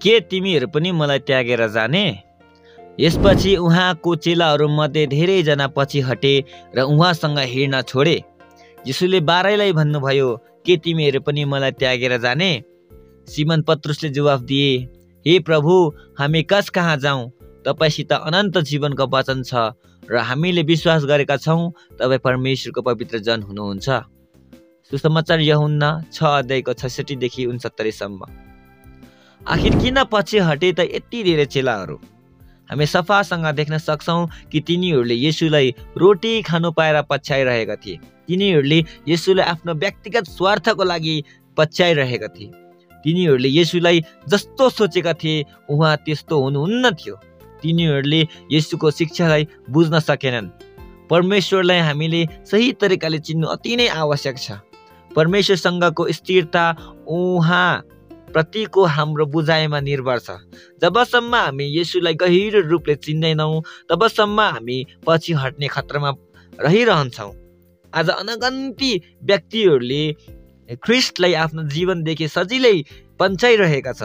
के तिमीहरू पनि मलाई त्यागेर जाने? यसपछि उहाँको चेलाहरूमध्ये धेरैजना पछि हटे र उहाँसँग हिँड्न छोडे। यीशुले बाह्रैलाई भन्नुभयो के तिमीहरू पनि मलाई त्यागेर जाने? सिमन पत्रुसले जवाफ दिए हे प्रभु हामी कस कहाँ जाउँ? तपाईँसित अनन्त जीवनको वचन छ र हामीले विश्वास गरेका छौँ तपाईँ परमेश्वरको पवित्र जन हुनुहुन्छ। सुसमाचार यहुन्न छ अध्यायको छैसठीदेखि उन्सत्तरीसम्म। आखिर किन पछि हटे त यति धेरै चेलाहरू? हामी सफासँग देख्न सक्छौँ कि तिनीहरूले यसुलाई रोटी खानु पाएर पछ्याइरहेका थिए। तिनीहरूले यसुलाई आफ्नो व्यक्तिगत स्वार्थको लागि पछ्याइरहेका थिए। तिनीहरूले यसुलाई जस्तो सोचेका थिए उहाँ त्यस्तो हुनुहुन्न थियो। तिनीहरूले यसुको शिक्षालाई बुझ्न सकेनन्। परमेश्वरलाई हामीले सही तरिकाले चिन्नु अति नै आवश्यक छ। परमेश्वरसँगको स्थिरता उहाँ प्रतिको हाम्रो बुझाइमा निर्भर छ। जबसम्म हामी यसुलाई गहिरो रूपले चिन्दैनौँ तबसम्म हामी पछि हट्ने खतरामा रहिरहन्छौँ। आज अनगन्ती व्यक्तिहरूले ख्रिस्टलाई आफ्नो जीवनदेखि सजिलै पन्छाइरहेका छ।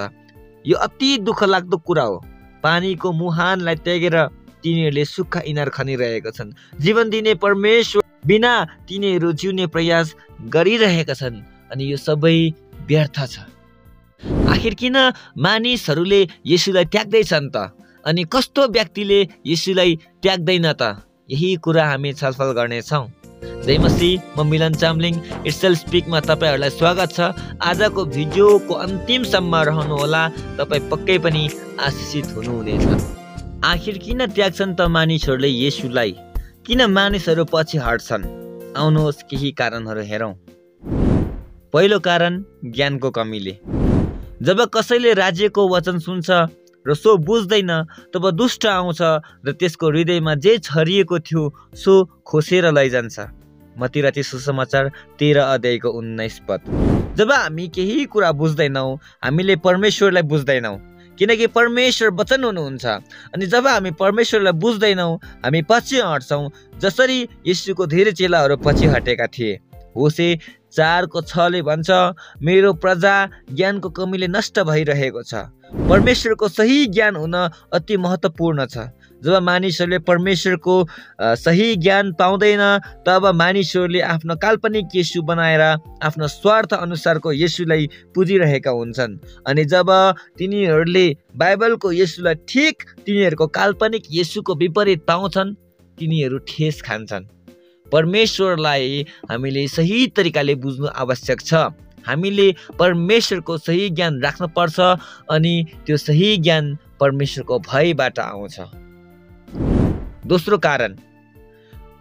यो अति दुःख लाग्दो कुरा हो। पानीको मुहानलाई त्यागेर तिनीहरूले सुक्खा इनार खनिरहेका छन्। जीवन दिने परमेश्वर बिना तिनीहरू जिउने प्रयास गरिरहेका छन्। अनि यो सबै व्यर्थ छ। आखिर किन मानिसहरूले यसुलाई त्याग्दैछन् त। अनि कस्तो व्यक्तिले यसुलाई त्याग्दैन त? यही कुरा हामी छलफल गर्नेछौँ। जय मसी म मिलन चामलिङ इट्सेल स्पिकमा तपाईँहरूलाई स्वागत छ। आजको भिडियोको अन्तिमसम्म रहनुहोला। तपाईँ पक्कै पनि आशिषित हुनुहुनेछ। आखिर किन त्याग्छन् त मानिसहरूले यसुलाई किन मानिसहरू पछि हट्छन्? आउनुहोस् केही कारणहरू हेरौँ। पहिलो कारण ज्ञानको कमीले। जब कसैले राज्यको वचन सुन्छ र सो बुझ्दैन तब दुष्ट आउँछ र त्यसको हृदयमा जे छरिएको थियो सो खोसेर लैजान्छ। मतिराती सुसमाचार तेह्र अध्यायको उन्नाइस पद। जब हामी केही कुरा बुझ्दैनौँ हामीले परमेश्वरलाई बुझ्दैनौँ किनकि परमेश्वर वचन हुनुहुन्छ। अनि जब हामी परमेश्वरलाई बुझ्दैनौँ हामी पछि हट्छौँ जसरी यीशुको धेरै चेलाहरू पछि हटेका थिए। होसे चारको छले भन्छ मेरो प्रजा ज्ञानको कमीले नष्ट भइरहेको छ। परमेश्वरको सही ज्ञान हुन अति महत्त्वपूर्ण छ। जब मानिसहरूले परमेश्वरको सही ज्ञान पाउँदैन तब मानिसहरूले आफ्नो काल्पनिक यसु बनाएर आफ्नो स्वार्थ अनुसारको यसुलाई पुजिरहेका हुन्छन्। अनि जब तिनीहरूले बाइबलको यसुलाई ठिक तिनीहरूको काल्पनिक यसुको विपरीत पाउँछन् तिनीहरू ठेस खान्छन्। परमेश्वरलाई हामीले सही तरिकाले बुझ्नु आवश्यक छ। हामीले परमेश्वरको सही ज्ञान राख्नुपर्छ अनि त्यो सही ज्ञान परमेश्वरको भयबाट आउँछ। दोस्रो कारण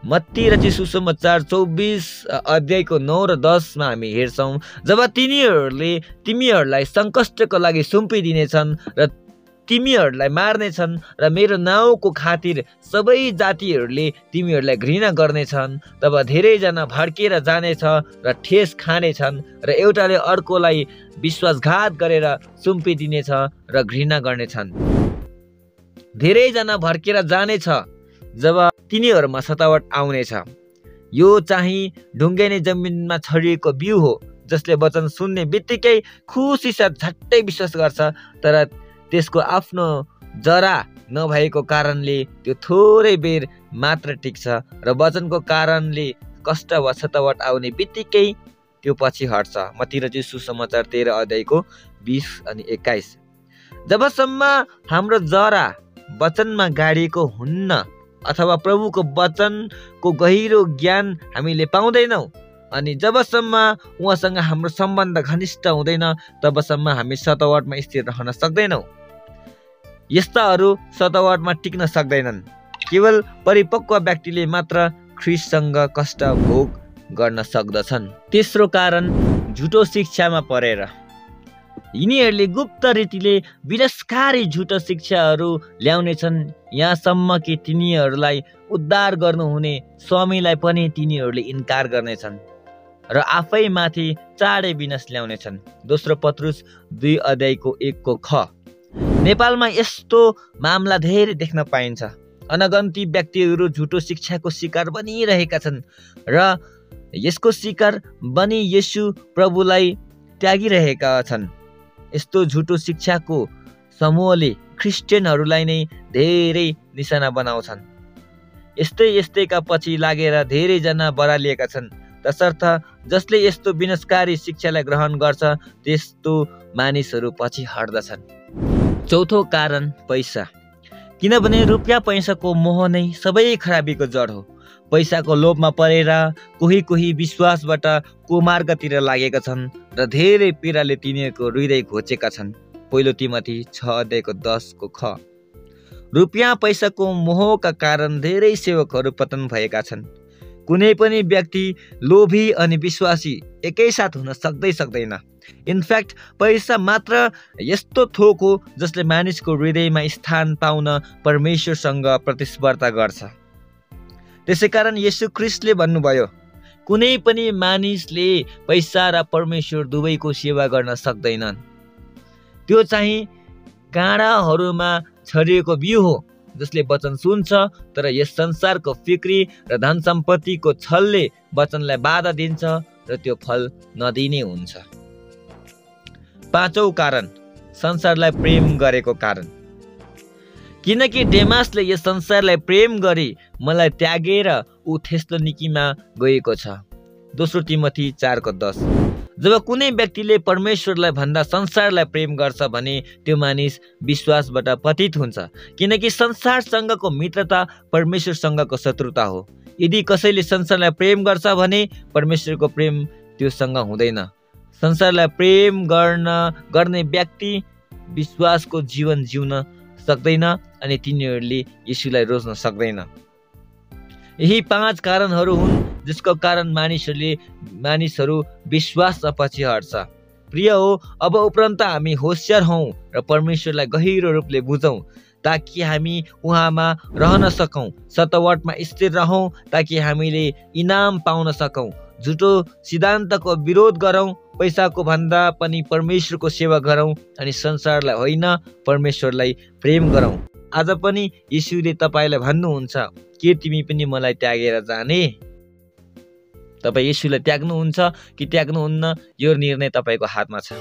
मत्ती र सुसमाचार चौबिस अध्यायको नौ र दसमा हामी हेर्छौँ जब तिनीहरूले तिमीहरूलाई सङ्कष्टको लागि सुम्पिदिनेछन् र तिमीहरूलाई मार्नेछन् र मेरो नाउँको खातिर सबै जातिहरूले तिमीहरूलाई घृणा गर्नेछन्। तब धेरैजना भड्किएर जानेछ र ठेस खानेछन् र एउटाले अर्कोलाई विश्वासघात गरेर सुम्पिदिनेछ र घृणा गर्नेछन्। धेरैजना भड्केर जानेछ जब तिनीहरूमा सतावट आउनेछ। यो चाहिँ ढुङ्गेने जमिनमा छरिएको बिउ हो जसले वचन सुन्ने बित्तिकै खुसी साथ झट्टै विश्वास गर्छ तर त्यसको आफ्नो जरा नभएको कारणले त्यो थोरै बेर मात्र टिक्छ र वचनको कारणले कष्ट वा छतावट आउने बित्तिकै त्यो पछि हट्छ। मतिर चाहिँ सुसमाचार तेह्र अध्यायको बिस अनि एक्काइस। जबसम्म हाम्रो जरा वचनमा गाडिएको हुन्न अथवा प्रभुको वचनको गहिरो ज्ञान हामीले पाउँदैनौँ अनि जबसम्म उहाँसँग हाम्रो सम्बन्ध घनिष्ठ हुँदैन तबसम्म हामी सतवटमा स्थिर रहन सक्दैनौँ। यस्ताहरू सतावटमा टिक्न सक्दैनन्। केवल परिपक्व व्यक्तिले मात्र ख्रिससँग कष्ट भोग गर्न सक्दछन्। तेस्रो कारण झुटो शिक्षामा परेर। यिनीहरूले गुप्त रीतिले विरस्कारी झुटो शिक्षाहरू ल्याउनेछन्। यहाँसम्म कि तिनीहरूलाई उद्धार गर्नुहुने स्वामीलाई पनि तिनीहरूले इन्कार गर्नेछन् र आफै माथि चाँडै विनाश ल्याउनेछन्। दोस्रो पत्रुस दुई अध्यायको एकको ख। नेपालमा यस्तो मामला धेरै देख्न पाइन्छ। अनगन्ती व्यक्तिहरू झुटो शिक्षाको शिकार बनिरहेका छन् र यसको शिकार बनि यसु प्रभुलाई त्यागिरहेका छन्। यस्तो झुटो शिक्षाको समूहले क्रिस्चियनहरूलाई नै धेरै निशाना बनाउँछन्। यस्तै यस्तैका पछि लागेर धेरैजना बरालिएका छन्। तसर्थ जसले यस्तो विनाशकारी शिक्षालाई ग्रहण गर्छ त्यस्तो मानिसहरू पछि हट्दछन्। चौथो कारण पैसा। किनभने रुपियाँ पैसाको मोह नै सबै खराबीको जड हो। पैसाको लोभमा परेर कोही कोही विश्वासबाट कुमार्गतिर लागेका छन् र धेरै पीडाले तिनीहरूको हृदय घोचेका छन्। पहिलो तिमती छ अध्यायको दसको ख। रुपियाँ पैसाको मोहका कारण धेरै सेवकहरू पतन भएका छन्। कुनै पनि व्यक्ति लोभी अनि विश्वासी एकैसाथ हुन सक्दै सक्दैन। इनफ्याक्ट पैसा मात्र यस्तो थोक हो जसले मानिसको हृदयमा स्थान पाउन परमेश्वरसँग प्रतिस्पर्धा गर्छ। त्यसै कारण यसु क्रिस्टले भन्नुभयो कुनै पनि मानिसले पैसा र परमेश्वर दुवैको सेवा गर्न सक्दैनन्। त्यो चाहिँ काँडाहरूमा छरिएको बिउ हो जसले वचन सुन्छ तर यस संसारको फिक्री र धन सम्पत्तिको छलले वचनलाई बाधा दिन्छ र त्यो फल नदिने हुन्छ। पाँचौँ कारण संसारलाई प्रेम गरेको कारण। किनकि डेमासले यस संसारलाई प्रेम गरी मलाई त्यागेर ऊ निकीमा गएको छ। दोस्रो तिमथी चारको दस। जब कुनै व्यक्तिले परमेश्वरलाई भन्दा संसारलाई प्रेम गर्छ भने त्यो मानिस विश्वासबाट पतित हुन्छ। किनकि संसारसँगको मित्रता परमेश्वरसँगको शत्रुता हो। यदि कसैले संसारलाई प्रेम गर्छ भने परमेश्वरको प्रेम त्योसँग हुँदैन। संसारलाई प्रेम गर्न गर्ने व्यक्ति विश्वासको जीवन जिउन सक्दैन अनि तिनीहरूले यीशुलाई रोज्न सक्दैन। यही पाँच कारणहरू हुन् जसको कारण मानिसहरूले मानिसहरू विश्वास पछि हट्छ। प्रिय हो अब उपरान्त हामी होसियार हौँ र परमेश्वरलाई गहिरो रूपले बुझौँ ताकि हामी उहाँमा रहन सकौँ सतवटमा स्थिर रहौँ ताकि हामीले इनाम पाउन सकौँ झुटो सिद्धान्तको विरोध गरौँ पैसाको भन्दा पनि परमेश्वरको सेवा गरौँ अनि संसारलाई होइन परमेश्वरलाई प्रेम गरौँ। आज पनि यीशुले तपाईँलाई भन्नुहुन्छ के तिमी पनि मलाई त्यागेर जाने? तपाईँ यीशुलाई त्याग्नुहुन्छ कि त्याग्नुहुन्न यो निर्णय तपाईँको हातमा छ।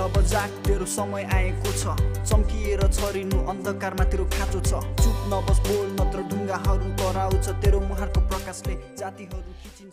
अब जाग तेरो समय आएको छ। चम्किएर छरिनु अन्धकारमा तेरो खाँचो छ। चुप नबस बोल नत्र ढुङ्गाहरू कराउँछ तेरो मुहारको प्रकाशले जातिहरू